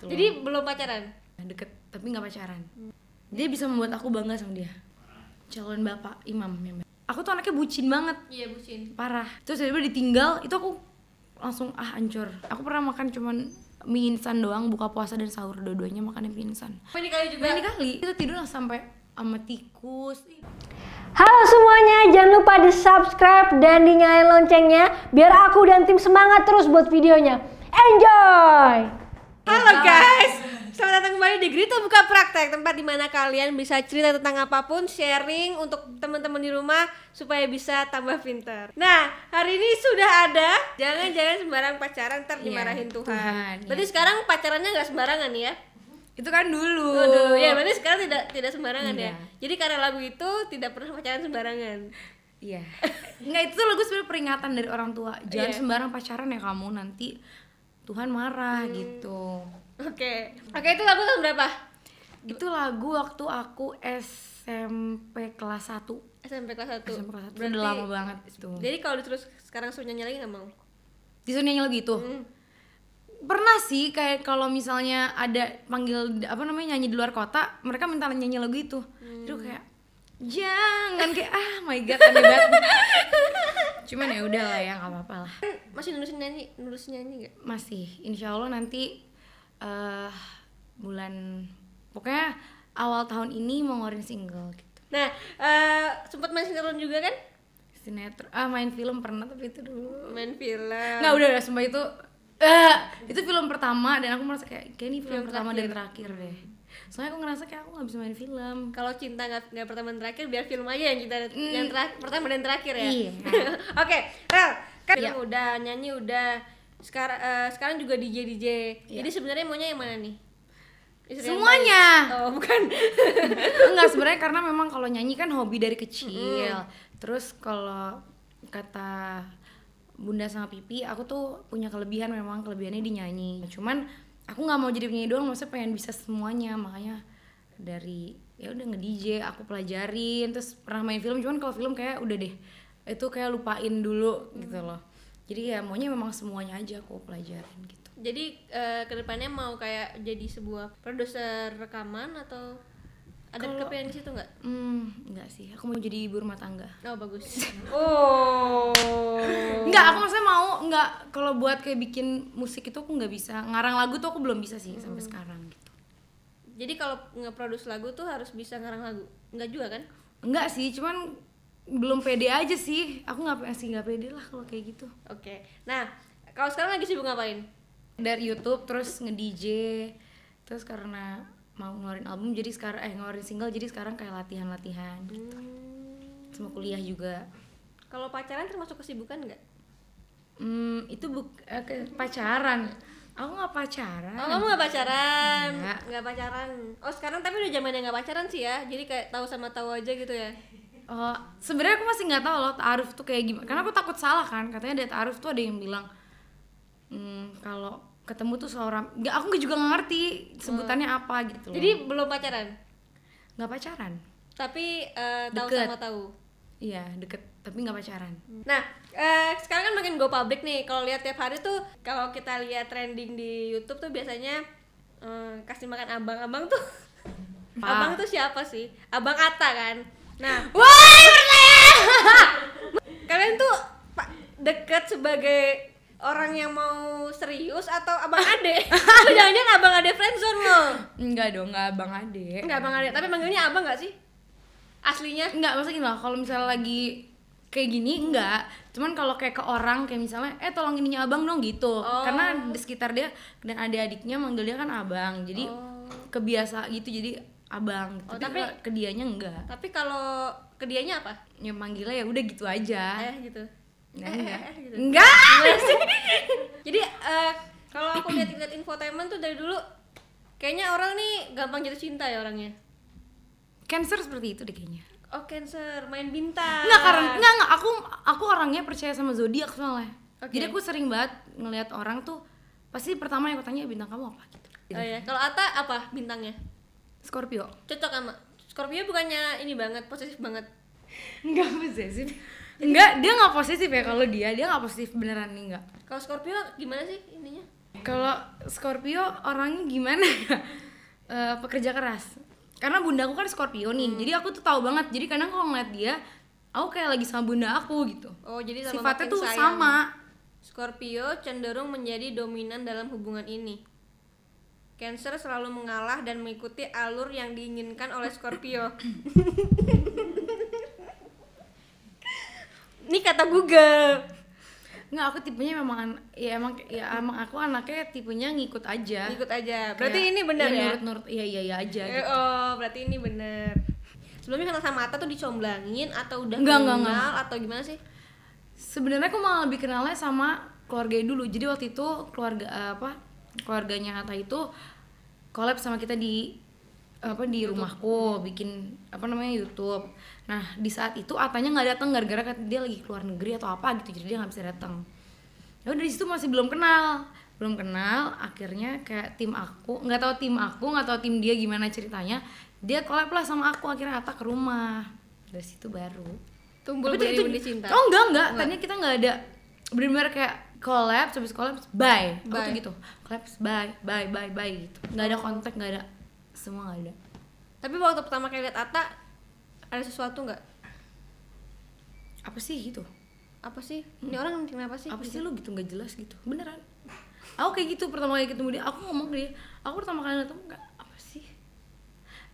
gitu loh Jadi belum pacaran? deket tapi nggak pacaran dia bisa membuat aku bangga sama dia calon bapak imam ya aku tuh anaknya bucin banget Iya bucin. parah terus tiba-tiba ditinggal itu aku langsung ah hancur aku pernah makan cuman mie instan doang buka puasa dan sahur dua-duanya makannya mie instan ini kali juga? berani kali kita tidur sampai sama tikus Halo semuanya, jangan lupa di subscribe dan dinyalain loncengnya biar aku dan tim semangat terus buat videonya. Enjoy! Halo guys, selamat datang kembali di Grito Buka Praktek Tempat di mana kalian bisa cerita tentang apa pun Sharing untuk teman-teman di rumah Supaya bisa tambah pinter Nah, hari ini sudah ada Jangan-jangan sembarang pacaran ntar Iya, dimarahin Tuhan, Tuhan, Berarti iya. sekarang pacarannya nggak sembarangan ya? itu kan dulu Oh, dulu ya, berarti sekarang tidak tidak sembarangan ya Iya. Jadi karena lagu itu tidak pernah pacaran sembarangan Iya. Enggak itu lagu sebenarnya peringatan dari orang tua. Jangan Iya. sembarang pacaran ya kamu nanti Tuhan marah Hmm. gitu. Oke, oke itu lagu tahun berapa? Itu lagu waktu aku SMP kelas 1. SMP kelas 1 SMP kelas 1 udah lama banget itu. Jadi kalau diterus sekarang suruh nyanyi lagi nggak mau? Disuruh nyanyi lagu itu. Hmm. Pernah sih kayak kalau misalnya ada panggil apa namanya nyanyi di luar kota, mereka minta nyanyi lagu itu. Hmm. Terus kayak jangan kayak ah my god aneh banget. Cuman ya udah lah ya nggak apa-apa lah. Masih nulisin nyanyi, nulis nyanyi nggak? masih insya Allah nanti eh bulan pokoknya awal tahun ini mau ngeluarin single gitu Nah, eh sempat main sinetron juga kan? sinetron ah main film pernah tapi itu dulu Main film. nggak udah udah sumpah itu eh itu film pertama dan aku merasa kayak kayak ini film, pertama dan terakhir deh soalnya aku ngerasa kayak aku nggak bisa main film Kalau cinta nggak nggak pertama dan terakhir, biar film aja yang kita yang terakhir pertama dan terakhir ya. Iya. Oke, Rel, kan Iya. film udah nyanyi udah. Sekarang eh, sekarang juga DJ DJ. Jadi sebenarnya maunya yang mana nih? Istri Semuanya. Oh, bukan. enggak sebenarnya karena memang kalau nyanyi kan hobi dari kecil terus kalau kata bunda sama pipi aku tuh punya kelebihan memang kelebihannya di nyanyi cuman aku nggak mau jadi penyanyi doang maksudnya pengen bisa semuanya. Makanya dari ya udah nge DJ aku pelajarin terus pernah main film cuman kalau film kayak udah deh itu kayak lupain dulu gitu loh. Jadi ya maunya memang semuanya aja aku pelajarin gitu. Jadi eh, ke depannya mau kayak jadi sebuah produser rekaman atau ada kepikiran di situ nggak? hmm enggak sih aku mau jadi ibu rumah tangga Oh bagus. Oh. Enggak, aku maksudnya mau enggak kalau buat kayak bikin musik itu aku nggak bisa. Ngarang lagu tuh aku belum bisa sih sampai sekarang gitu. Jadi kalau nge-produce lagu tuh harus bisa ngarang lagu. Enggak juga kan? Enggak sih, cuman belum pede aja sih. Aku nggak sih nggak pede lah kalau kayak gitu. Oke. Nah, kalau sekarang lagi sibuk ngapain? Dari YouTube terus nge-DJ, terus karena mau ngeluarin album jadi sekarang eh ngeluarin single jadi sekarang kayak latihan-latihan gitu. Sama kuliah juga. Kalau pacaran termasuk kesibukan nggak? Hmm, itu buk eh, ke- pacaran. Aku nggak pacaran. Oh, kamu nggak pacaran? Nggak. Pacaran. Oh, sekarang tapi udah zamannya nggak pacaran sih ya. Jadi kayak tahu sama tahu aja gitu ya. Oh, sebenarnya aku masih nggak tahu loh taaruf tuh kayak gimana. Karena aku takut salah kan. Katanya dari taaruf tuh ada yang bilang hmm, kalau ketemu tuh seorang nggak aku juga nggak ngerti sebutannya apa gitu loh. Jadi belum pacaran. nggak pacaran. Tapi eh, tahu Deket. sama tahu. Iya, deket tapi nggak pacaran. Nah, eh, sekarang kan makin go public nih. Kalau lihat tiap hari tuh, kalau kita lihat trending di YouTube tuh biasanya eh, kasih makan abang-abang tuh. Pak. abang tuh siapa sih? Abang Ata kan. Nah, Woi, percaya! kalian tuh deket sebagai orang yang mau serius atau abang ade? Atau Jangan-jangan abang ade friendzone lo? Enggak dong, nggak abang ade. Enggak abang ade, tapi manggilnya abang nggak sih? Aslinya? Enggak, maksudnya loh, kalau misalnya lagi kayak gini enggak cuman kalau kayak ke orang kayak misalnya eh tolong ininya abang dong gitu Oh. karena di sekitar dia dan adik-adiknya manggil dia kan abang jadi Oh. kebiasa gitu jadi abang Oh, tapi, tapi- ke dianya enggak Tapi kalau ke dianya apa? ya manggilnya ya udah gitu aja Eh gitu. Nah, eh, enggak eh, eh, gitu. enggak Jadi eh, kalau aku lihat-lihat infotainment tuh dari dulu kayaknya orang nih gampang jatuh cinta ya orangnya. cancer seperti itu deh kayaknya Oh cancer, main bintang. enggak karena enggak enggak aku aku orangnya percaya sama zodiak soalnya Oke. jadi aku sering banget ngelihat orang tuh pasti pertama yang aku tanya bintang kamu apa gitu Oh ya, kalau Ata apa bintangnya? Scorpio Cocok sama Scorpio bukannya ini banget, posesif banget. Enggak posesif. Enggak, dia nggak posesif ya kalau dia, dia nggak posesif beneran nih enggak. Kalau Scorpio gimana sih ininya? Kalau Scorpio orangnya gimana ya? Eh, pekerja keras. Karena bunda aku kan Scorpio nih, jadi aku tuh tahu banget. Jadi kadang kalau ngeliat dia, aku kayak lagi sama bunda aku gitu. Oh, jadi sama Sifatnya tuh sayang. sama. Scorpio cenderung menjadi dominan dalam hubungan ini. Cancer selalu mengalah dan mengikuti alur yang diinginkan oleh Scorpio. Ini kata Google. Nggak, aku tipenya memang an- ya emang ya emang aku anaknya tipenya ngikut aja. Ikut aja. Berarti Kayak, ini benar ya? Nurut-nurut iya iya iya aja. Eh, gitu. oh, berarti ini benar. Sebelumnya kenal sama Ata tuh dicomblangin atau udah Enggak, kenal enggak, enggak. atau gimana sih? Sebenarnya aku malah lebih kenalnya sama keluarga dulu. Jadi waktu itu keluarga eh, apa? Keluarganya Atta itu collab sama kita di apa di rumahku bikin apa namanya YouTube. Nah di saat itu Atanya nggak datang gara-gara dia lagi keluar negeri atau apa gitu jadi dia nggak bisa datang. Ya udah di situ masih belum kenal, belum kenal. Akhirnya kayak tim aku nggak tahu tim aku nggak tahu tim dia gimana ceritanya. Dia collab lah sama aku akhirnya Atta ke rumah. Dari situ baru. Tumbul Tapi itu- cinta. Oh enggak enggak, tadinya kita enggak ada benar-benar kayak collab, habis collab, bye. Aku Bye. tuh gitu. Collab, bye, bye, bye, bye gitu. Enggak ada kontak, enggak ada semua enggak ada. Tapi waktu pertama kali lihat Ata ada sesuatu nggak? Apa sih gitu? Apa sih? Ini orang kenapa sih? Apa sih lu gitu enggak jelas gitu. Beneran. Aku kayak gitu pertama kali ketemu dia, aku ngomong ke dia, aku pertama kali ketemu enggak apa sih?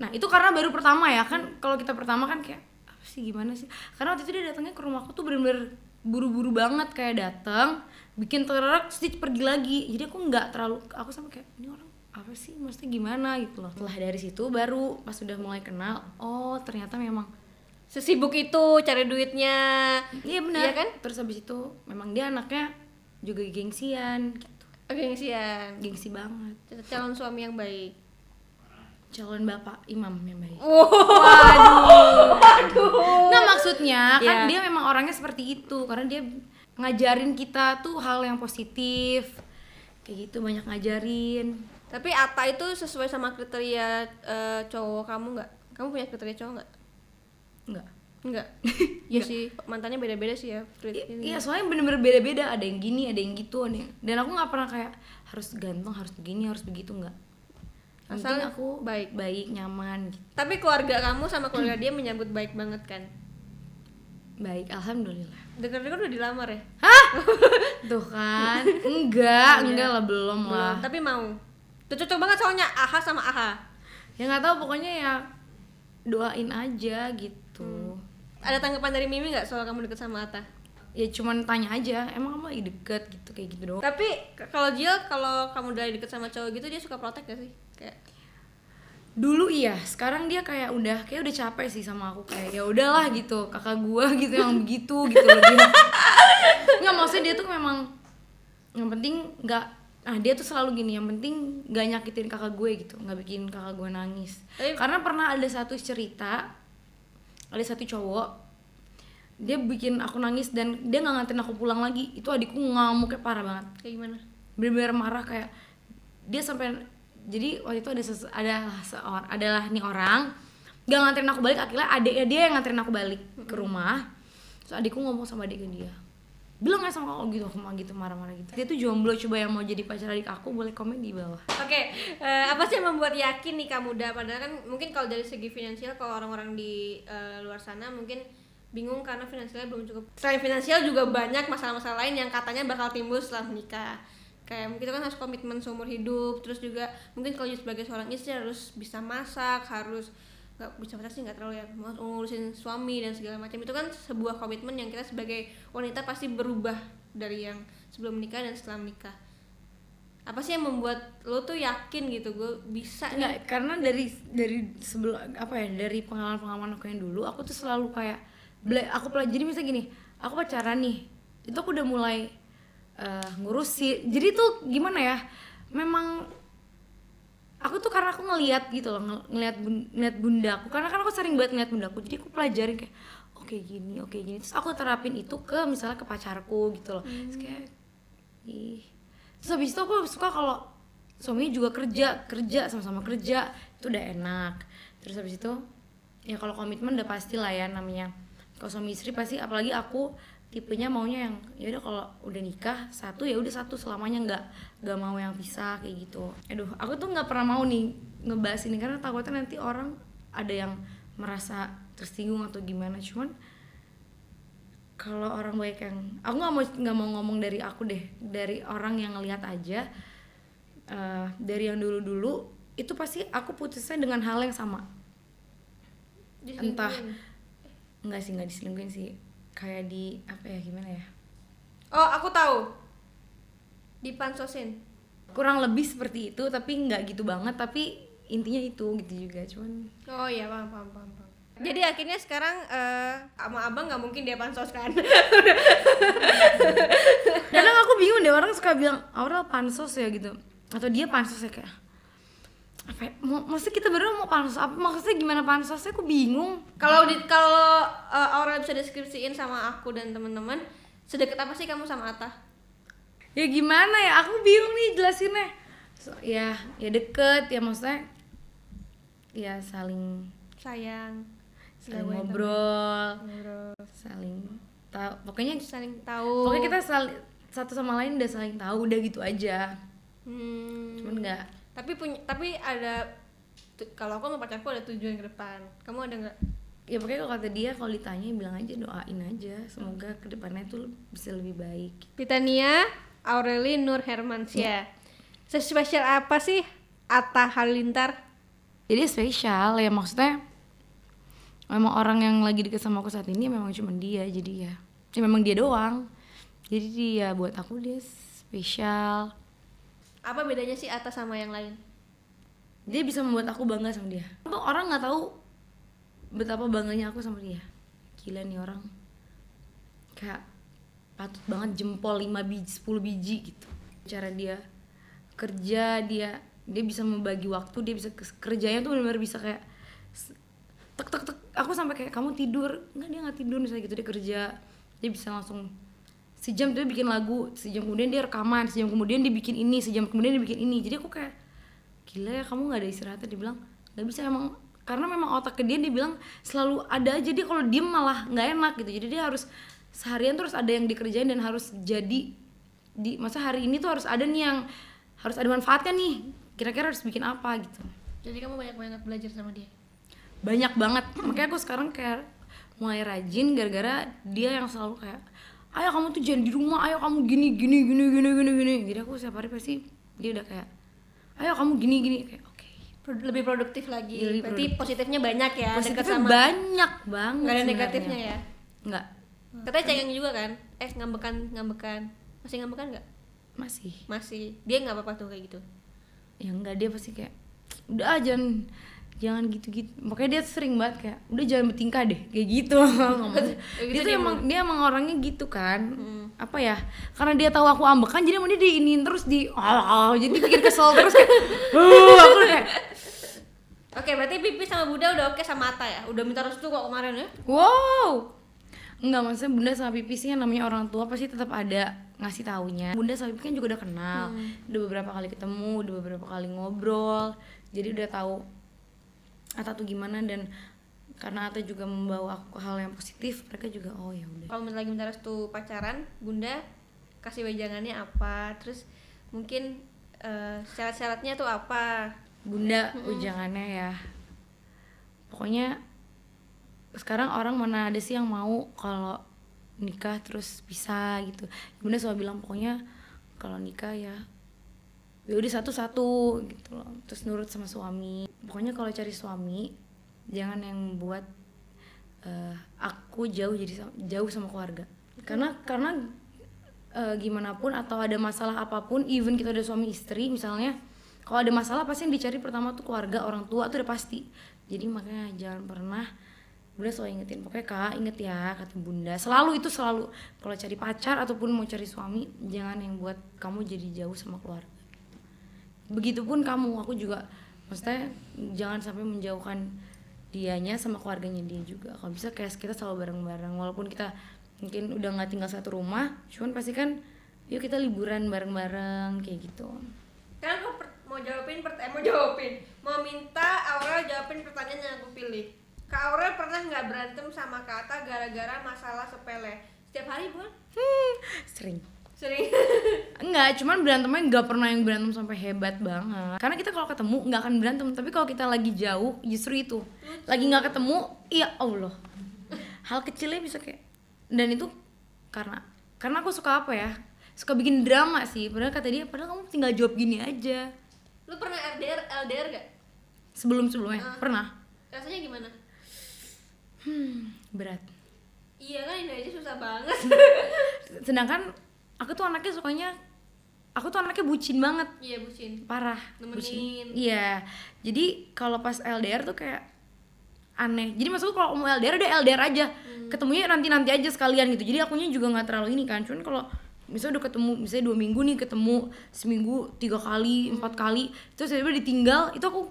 Nah, itu karena baru pertama ya kan. Kalau kita pertama kan kayak apa sih gimana sih? Karena waktu itu dia datangnya ke rumahku tuh bener-bener buru-buru banget kayak datang bikin terek dia pergi lagi jadi aku nggak terlalu aku sama kayak ini orang apa sih maksudnya gimana gitu loh setelah dari situ baru pas sudah mulai kenal oh ternyata memang Sesibuk itu cari duitnya. iya benar Iya kan? terus habis itu memang dia anaknya juga gengsian gitu Gengsian. gengsi banget Calon suami yang baik. calon bapak imam yang baik Waduh. Waduh. Nggak maksudnya kan Iya. dia memang orangnya seperti itu karena dia ngajarin kita tuh hal yang positif kayak gitu banyak ngajarin Tapi Ata itu sesuai sama kriteria eh, cowok kamu nggak? Kamu punya kriteria cowok nggak? enggak Enggak. Iya sih, mantannya beda-beda sih ya. iya soalnya bener-bener beda-beda ada yang gini ada yang gitu ada yang... dan aku nggak pernah kayak harus ganteng harus begini harus begitu nggak Asal aku baik. baik nyaman gitu. Tapi keluarga kamu sama keluarga dia menyambut baik banget kan? baik alhamdulillah Dengar-dengar udah dilamar ya? hah tuh kan enggak enggak lah belum lah Belum, tapi mau. Tuh cocok banget soalnya AHA sama AHA. ya nggak tahu pokoknya ya doain aja gitu Ada tanggapan dari Mimi nggak soal kamu deket sama Ata? ya cuman tanya aja emang kamu lagi deket gitu kayak gitu doang Tapi kalau Jill kalau kamu udah deket sama cowok gitu dia suka protek gak sih? Kayak dulu iya sekarang dia kayak udah kayak udah capek sih sama aku kayak ya udahlah gitu kakak gua gitu yang begitu gitu loh dia nggak maksudnya dia tuh memang yang penting nggak ah dia tuh selalu gini yang penting nggak nyakitin kakak gue gitu nggak bikin kakak gue nangis. Tapi- karena pernah ada satu cerita ada satu cowok dia bikin aku nangis dan dia nggak nganterin aku pulang lagi. Itu adikku ngamuknya parah banget. Kayak gimana? bener-bener marah kayak dia sampai jadi waktu itu ada ses- ada seorang adalah nih orang gak nganterin aku balik akhirnya adiknya dia yang nganterin aku balik ke rumah. Terus adikku ngomong sama adiknya dia bilang ya sama aku gitu mah gitu marah-marah gitu dia tuh jomblo coba yang mau jadi pacar adik aku boleh komen di bawah Oke, eh, apa sih yang membuat yakin nih kamu udah padahal kan mungkin kalau dari segi finansial kalau orang-orang di eh, luar sana mungkin bingung karena finansialnya belum cukup. Selain finansial juga banyak masalah-masalah lain yang katanya bakal timbul setelah menikah. Kayak mungkin kan harus komitmen seumur hidup, terus juga mungkin kalau sebagai seorang istri harus bisa masak, harus nggak bisa masak sih nggak terlalu ya. Ngurusin suami dan segala macam. Itu kan sebuah komitmen yang kita sebagai wanita pasti berubah dari yang sebelum menikah dan setelah menikah. Apa sih yang membuat lo tuh yakin gitu? Gue bisa nih. Enggak, karena dari dari sebelum apa ya dari pengalaman pengalaman aku yang dulu aku tuh selalu kayak aku pelajari misalnya gini aku pacaran nih itu aku udah mulai eh, ngurusi jadi tuh gimana ya memang aku tuh karena aku ngelihat gitu loh ngel- ngelihat bun- ngelihat bunda aku. Karena kan aku sering banget ngeliat bunda aku jadi aku pelajarin kayak oke gini oke gini. Terus aku terapin itu ke misalnya ke pacarku gitu loh. Terus kayak ih. Terus habis itu aku suka kalau suaminya juga kerja kerja sama-sama kerja itu udah enak. Terus habis itu ya kalau komitmen udah pasti lah ya namanya. Kalau suami istri pasti apalagi aku tipenya maunya yang ya udah kalau udah nikah satu ya udah satu selamanya nggak nggak mau yang pisah kayak gitu. Aduh aku tuh nggak pernah mau nih ngebahas ini karena takutnya nanti orang ada yang merasa tersinggung atau gimana. Cuman kalau orang baik yang aku nggak mau nggak mau ngomong dari aku deh dari orang yang ngelihat aja eh, dari yang dulu dulu itu pasti aku putusnya dengan hal yang sama. Entah enggak sih nggak diselingkuhin sih kayak di apa ya gimana ya? Oh aku tahu. Dipansosin kurang lebih seperti itu tapi nggak gitu banget tapi intinya itu gitu juga cuman oh iya paham paham paham, paham. jadi akhirnya sekarang eh, sama abang nggak mungkin dia pansos kan? Kadang aku bingung deh orang suka bilang Aurel pansos ya gitu. Atau dia pansos ya kayak apa ya? maksudnya kita berdua mau pansos apa? Maksudnya gimana pansosnya? Aku bingung. Kalau di kalau eh, Aurel bisa deskripsiin sama aku dan teman-teman sedekat apa sih kamu sama Ata ya gimana ya? Aku bingung nih jelasinnya. So, ya ya deket ya maksudnya ya saling sayang. saling Gawain ngobrol ngobrol. saling tahu pokoknya saling tahu. pokoknya kita saling satu sama lain udah saling tahu udah gitu aja. Hmm. cuman nggak tapi punya tapi ada kalau aku sama pacarku ada tujuan ke depan. Kamu ada nggak? Ya pokoknya kalau kata dia kalau ditanya bilang aja doain aja. Semoga ke depannya tuh bisa lebih baik. Pitania Aureli Nur Hermansyah. Sespesial apa sih Atta Halilintar? Jadi spesial ya maksudnya memang orang yang lagi deket sama aku saat ini memang cuma dia jadi ya. Ya memang dia doang. Jadi dia buat aku dia spesial apa bedanya sih Atta sama yang lain? Dia bisa membuat aku bangga sama dia. Tuh orang nggak tahu betapa bangganya aku sama dia. Gila nih orang. Kayak patut banget jempol 5 biji 10 biji gitu. Cara dia kerja dia dia bisa membagi waktu dia bisa kerjanya tuh benar-benar bisa kayak tek tek tek aku sampai kayak kamu tidur. Nggak dia nggak tidur misalnya gitu dia kerja. Dia bisa langsung sejam dia bikin lagu sejam kemudian dia rekaman sejam kemudian dia bikin ini sejam kemudian dia bikin ini. Jadi aku kayak gila ya kamu nggak ada istirahatnya dia bilang nggak bisa emang karena memang otak ke dia dia bilang selalu ada aja dia kalau diem malah nggak enak gitu. Jadi dia harus seharian terus ada yang dikerjain dan harus jadi di masa hari ini tuh harus ada nih yang harus ada manfaatnya nih? Kira-kira harus bikin apa gitu. Jadi kamu banyak banget belajar sama dia? Banyak banget. Makanya aku sekarang kayak mulai rajin gara-gara dia yang selalu kayak ayo kamu tuh jangan di rumah ayo kamu gini gini gini gini gini gini. Jadi aku setiap hari pasti dia udah kayak ayo kamu gini gini. Kayak oke. Pro- lebih produktif lagi. Lebih berarti positifnya banyak ya dekat positifnya sama banyak banget nggak ada negatifnya ya? Nggak. Katanya cengeng juga kan? Eh ngambekan ngambekan. Masih ngambekan nggak? Masih. Masih. Dia nggak apa-apa tuh kayak gitu? Ya enggak dia pasti kayak udah ah, jangan jangan gitu-gitu. Makanya dia sering banget kayak udah jangan bertingkah deh. Kayak gitu. Gitu dia tuh dia emang dia emang orangnya gitu kan. Apa ya? Karena dia tahu aku ambekan jadi emang dia diinin terus di ah, ah, jadi bikin kesel terus kayak uh, aku kayak oke berarti Pipi sama Bunda udah oke sama Ata ya? Udah minta restu kok kemarin ya? Wow. Enggak, maksudnya bunda sama pipi sih yang namanya orang tua pasti tetap ada ngasih taunya. Bunda sama pipi kan juga udah kenal. Udah beberapa kali ketemu, udah beberapa kali ngobrol. Jadi udah tahu Ata tuh gimana? Dan karena Ata juga membawa aku ke hal yang positif Mereka juga oh ya udah. Kalau lagi minta restu pacaran Bunda kasih wejangannya apa? Terus mungkin eh, syarat-syaratnya tuh apa? Bunda ujangannya ya. Pokoknya sekarang orang mana ada sih yang mau kalau nikah terus bisa gitu. Bunda selalu bilang pokoknya kalau nikah ya ya udah satu-satu gitu loh. Terus nurut sama suami. Pokoknya kalau cari suami jangan yang buat eh, aku jauh jadi jauh sama keluarga. Karena karena eh, gimana pun atau ada masalah apa pun even kita udah suami istri misalnya kalau ada masalah pasti yang dicari pertama tuh keluarga orang tua tuh udah pasti. Jadi makanya jangan pernah bunda selalu ingetin. Pokoknya kak inget ya kata bunda. Selalu itu selalu. Kalau cari pacar ataupun mau cari suami jangan yang buat kamu jadi jauh sama keluarga begitupun kamu aku juga maksudnya jangan sampai menjauhkan dianya sama keluarganya dia juga. Kalau bisa kayak kita selalu bareng-bareng walaupun kita mungkin udah nggak tinggal satu rumah cuman pasti kan yuk kita liburan bareng-bareng kayak gitu. Kan aku mau jawabin eh, mau jawabin mau minta Aurel jawabin pertanyaan yang aku pilih. Kak Aurel pernah nggak berantem sama Kak Ata gara-gara masalah sepele? Setiap hari bukan? Hmm, sering Sering. Enggak, cuman berantemnya nggak pernah yang berantem sampai hebat banget. Karena kita kalau ketemu nggak akan berantem, tapi kalau kita lagi jauh justru itu. Lagi nggak ketemu, ya Allah. Hal kecilnya bisa kayak dan itu karena karena aku suka apa ya? Suka bikin drama sih. Padahal kata dia, padahal kamu tinggal jawab gini aja. Lu pernah LDR LDR gak? Sebelum-sebelumnya pernah. Rasanya gimana? Hmm, berat. Iya kan ini aja susah banget. Sedangkan aku tuh anaknya sukanya aku tuh anaknya bucin banget. iya bucin. parah Nemenin. bucin. iya jadi kalau pas LDR tuh kayak aneh jadi maksudku kalau mau LDR udah LDR aja ketemunya nanti nanti aja sekalian gitu jadi akunya juga nggak terlalu ini kan cuman kalau misalnya udah ketemu misalnya dua minggu nih ketemu seminggu tiga kali empat kali terus tiba-tiba ditinggal itu aku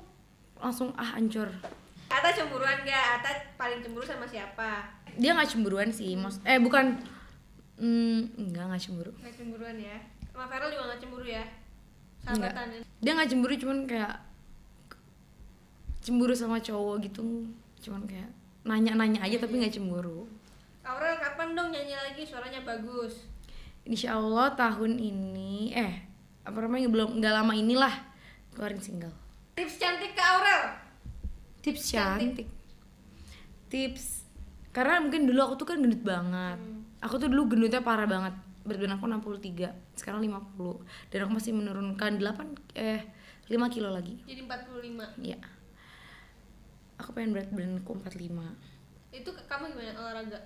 langsung ah hancur Ata cemburuan gak? Ata paling cemburu sama siapa? dia nggak cemburuan sih mas eh bukan hmm, enggak nggak cemburu Gak cemburuan ya. Sama Feral juga gak cemburu ya? Enggak. Sahabatan ya? dia nggak cemburu cuman kayak cemburu sama cowok gitu cuman kayak nanya-nanya aja tapi nggak cemburu Aurel kapan dong nyanyi lagi suaranya bagus? Insya Allah tahun ini eh apa namanya belum nggak lama inilah keluarin single Tips cantik ke Aurel? tips Cantik. cantik tips karena mungkin dulu aku tuh kan gendut banget aku tuh dulu gendutnya parah banget. Berat badan aku 63 sekarang 50 dan aku masih menurunkan 8 eh 5 kilo lagi. Jadi 45 Iya. Aku pengen berat badanku 45 Itu kamu gimana? Olahraga?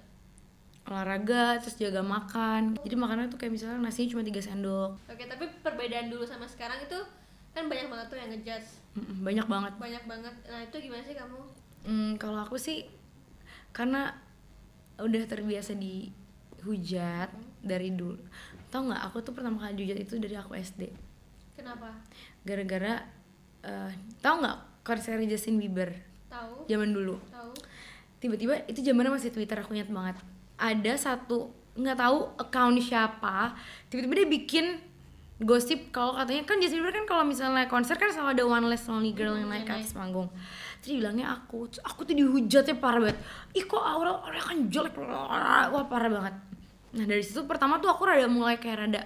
olahraga terus jaga makan. Jadi makannya tuh kayak misalnya nasinya cuma 3 sendok. Oke tapi perbedaan dulu sama sekarang itu kan banyak banget tuh yang ngejudge. Banyak banget. Banyak banget. Nah itu gimana sih kamu? Hmm, kalau aku sih karena udah terbiasa dihujat dari dulu. Tau nggak? Aku tuh pertama kali dihujat itu dari aku SD. Kenapa? Gara-gara eh tau nggak konser Justin Bieber Tahu? zaman dulu. Tahu? Tiba-tiba itu zamannya masih Twitter aku ingat banget. Ada satu nggak tahu account siapa, tiba-tiba dia bikin gosip kalau katanya kan Justin Bieber kan kalau misalnya konser kan selalu ada one less lonely girl yang naik ke atas panggung. Terus dibilangnya aku, terus aku tuh dihujatnya parah banget. Ih kok Aurel, Aurel kan jelek, wah parah banget. Nah dari situ pertama tuh aku rada mulai kayak rada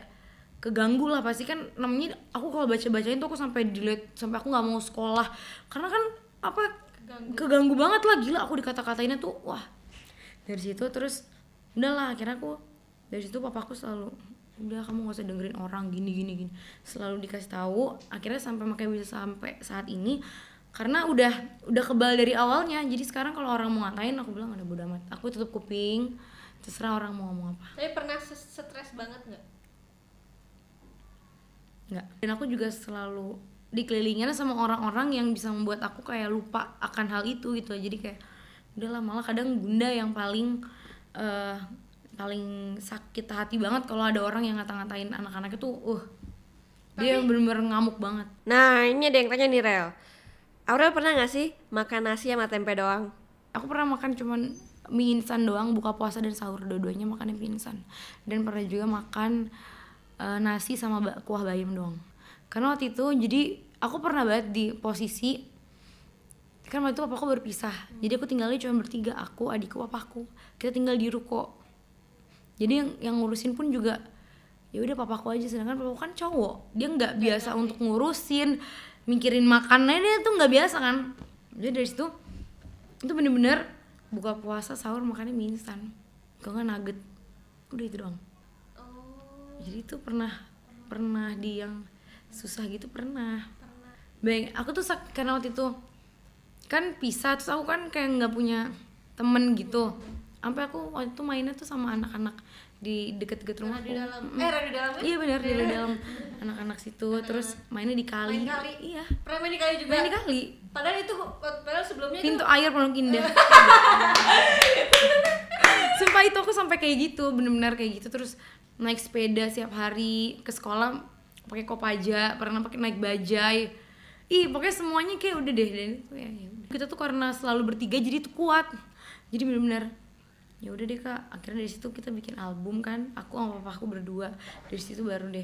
keganggu lah. Pasti kan namanya aku kalau baca bacain tuh aku sampai delete sampai aku nggak mau sekolah. Karena kan apa Keganggu. keganggu banget lah. Gila aku dikata-katainnya tuh wah. Dari situ terus udahlah akhirnya aku dari situ papaku selalu udah kamu gak usah dengerin orang gini gini gini. Selalu dikasih tahu akhirnya sampai makanya bisa sampai saat ini karena udah udah kebal dari awalnya. Jadi sekarang kalau orang mau ngatain aku bilang ada bodo amat. Aku tutup kuping terserah orang mau ngomong apa. Tapi pernah stres banget nggak? nggak. Dan aku juga selalu dikelilingin sama orang-orang yang bisa membuat aku kayak lupa akan hal itu gitu. Jadi kayak udahlah malah kadang bunda yang paling eh, paling sakit hati banget kalau ada orang yang ngata-ngatain anak-anak itu. Uh dia bener-bener ngamuk banget. Nah ini ada yang tanya nih Rel. Aurel pernah gak sih makan nasi sama tempe doang? aku pernah makan cuman mie instan doang buka puasa dan sahur dua-duanya makannya mie instan. Dan pernah juga makan eh, nasi sama kuah bayam doang. Karena waktu itu jadi aku pernah banget di posisi kan waktu itu papaku berpisah jadi aku tinggalnya cuma bertiga aku adikku papaku. Kita tinggal di ruko. Jadi yang yang ngurusin pun juga ya udah papaku aja. Sedangkan papaku kan cowok. Dia nggak biasa untuk ngurusin mikirin makannya dia tuh nggak biasa kan. Jadi dari situ itu bener-bener buka puasa sahur makannya mie instan. Kalau nggak nugget. Udah itu doang. Oh. Jadi itu pernah pernah di yang susah gitu pernah. Bang, aku tuh sak- karena waktu itu kan pisah terus aku kan kayak nggak punya temen gitu. Sampai aku waktu itu mainnya tuh sama anak-anak di deket-deket rumah di dalam. Eh radio dalam ya? iya benar di dalam anak-anak situ terus mainnya di kali. Main kali? iya. Pernah main di kali juga? main di kali. Padahal itu Padahal sebelumnya itu pintu air pondok indah. Sumpah itu aku sampai kayak gitu bener-bener kayak gitu. Terus naik sepeda setiap hari ke sekolah pakai kopaja pernah pakai naik bajai. Ih pokoknya semuanya kayak udah deh dan itu ya, ya udah. kita tuh karena selalu bertiga jadi tuh kuat. Jadi bener-bener ya udah deh kak. Akhirnya dari situ kita bikin album kan. Aku sama papa aku berdua. Dari situ baru deh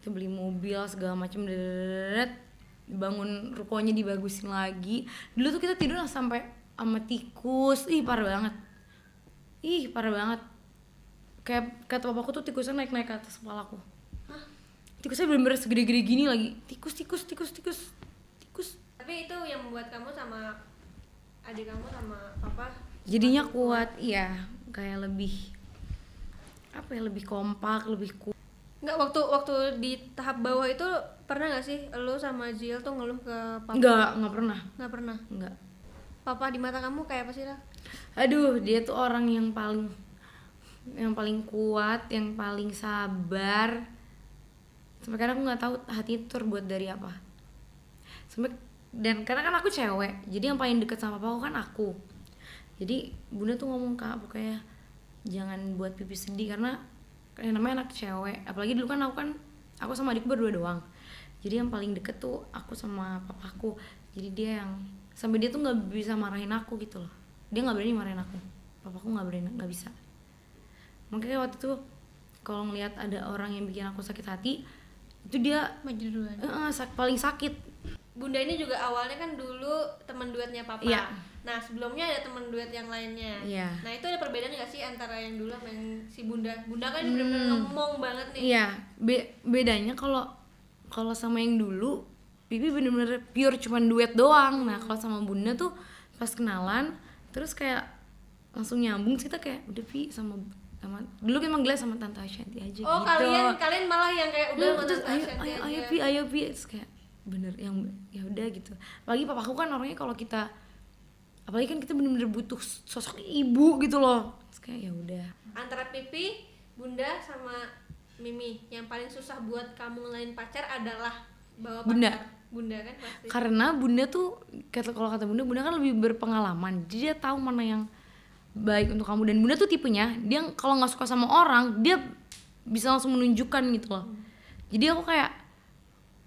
kita beli mobil segala macam deret. Bangun rukonya dibagusin lagi. Dulu tuh kita tidur sampai sama tikus. Ih parah banget. Ih parah banget. Kayak kata papaku tuh tikusnya naik naik ke atas kepalaku tikusnya bener-bener segede-gede gini lagi. Tikus tikus tikus tikus. Tikus. Tapi itu yang membuat kamu sama adik kamu sama papa? Jadinya kuat iya kayak lebih apa ya lebih kompak lebih kuat nggak waktu waktu di tahap bawah itu pernah nggak sih lu sama Jill tuh ngeluh ke papa? Nggak nggak pernah. Nggak pernah? Nggak. Papa di mata kamu kayak apa sih lah aduh dia tuh orang yang paling yang paling kuat yang paling sabar. Sampai kadang aku nggak tahu hati itu terbuat dari apa. Sampai dan karena kan aku cewek jadi yang paling deket sama papa kan aku jadi bunda tuh ngomong kak pokoknya jangan buat pipi sedih karena kayak namanya anak cewek. Apalagi dulu kan aku kan aku sama adikku berdua doang. Jadi yang paling deket tuh aku sama papaku. Jadi dia yang sampai dia tuh nggak bisa marahin aku gitu loh. Dia nggak berani marahin aku. Papaku nggak berani nggak bisa. Makanya waktu itu kalau ngelihat ada orang yang bikin aku sakit hati itu dia maju duluan. Sak- paling sakit Bunda ini juga awalnya kan dulu teman duetnya papa. Iya. Nah sebelumnya ada teman duet yang lainnya. Iya. Nah itu ada perbedaan nggak sih antara yang dulu sama yang si Bunda? Bunda kan bener-bener ngomong banget nih. Iya, be- bedanya kalau kalau sama yang dulu Bibi bener-bener pure cuman duet doang. Nah, kalau sama Bunda tuh pas kenalan terus kayak langsung nyambung sih kita kayak udah Pi sama sama dulu kan manggilnya sama Tante Ashanti aja Oh gitu. kalian kalian malah yang kayak udah Hmm, sama terus Tante ayo ayo aja. ayo Pi ayo Pi terus kayak bener yang ya udah gitu. Apalagi papaku kan orangnya kalau kita apalagi kan kita bener-bener butuh sosok ibu gitu loh. Terus kayak ya udah. Antara Pipi, Bunda sama Mimi yang paling susah buat kamu ngelain pacar adalah bawa pacar. Bunda. Bunda kan pasti. karena bunda tuh kata kalau kata bunda bunda kan lebih berpengalaman jadi dia tahu mana yang baik untuk kamu dan bunda tuh tipenya dia kalau nggak suka sama orang dia bisa langsung menunjukkan gitu loh jadi aku kayak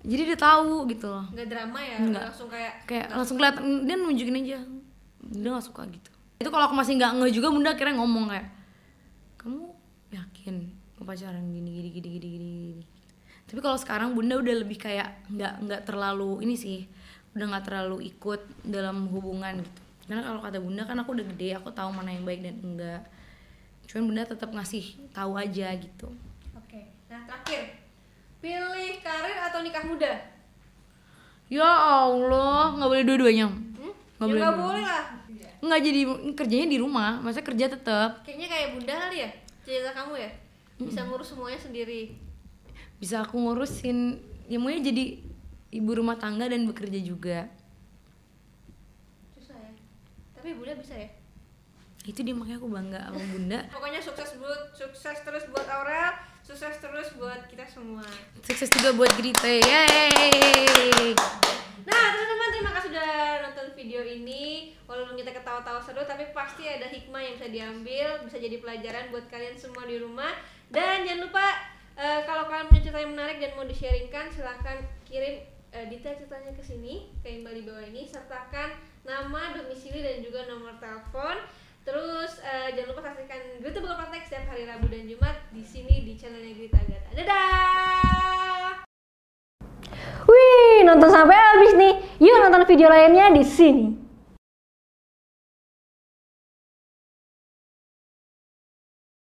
jadi dia tahu gitu loh Nggak drama ya, Nggak. langsung kayak kayak langsung kelihatan dia nunjukin aja bunda nggak suka gitu itu kalau aku masih nggak nge juga bunda akhirnya ngomong kayak kamu yakin mau pacaran gini gini gini gini gini, gini. tapi kalau sekarang bunda udah lebih kayak nggak nggak terlalu ini sih udah nggak terlalu ikut dalam hubungan gitu karena kalau kata bunda kan aku udah gede aku tahu mana yang baik dan enggak cuman bunda tetap ngasih tahu aja gitu Oke. Nah, terakhir. Pilih karir atau nikah muda? ya allah nggak boleh dua-duanya Hmm? Nggak ya boleh nggak boleh lah. nggak jadi kerjanya di rumah masa kerja tetap Kayaknya kayak bunda kali ya, cerita kamu ya. Bisa ngurus semuanya sendiri. bisa aku ngurusin ya maunya jadi ibu rumah tangga dan bekerja juga Susah ya. Tapi bunda bisa ya. itu dia makanya aku bangga sama bunda Pokoknya sukses buat sukses terus buat Aurel, terus buat kita semua. sukses juga buat Grita yeay Nah, teman-teman terima kasih sudah nonton video ini. Walaupun kita ketawa-tawa seru, tapi pasti ada hikmah yang bisa diambil, bisa jadi pelajaran buat kalian semua di rumah. Dan jangan lupa eh, kalau kalian punya cerita yang menarik dan mau di-sharingkan, silahkan kirim eh, detail ceritanya ke sini, ke email di bawah ini, sertakan nama, domisili dan juga nomor telepon. Terus eh, jangan lupa saksikan Grita Buka Praktek setiap hari Rabu dan Jumat di sini di channelnya Grita Gata. Dadah! Wih, nonton sampai habis nih. Yuk nonton video lainnya di sini.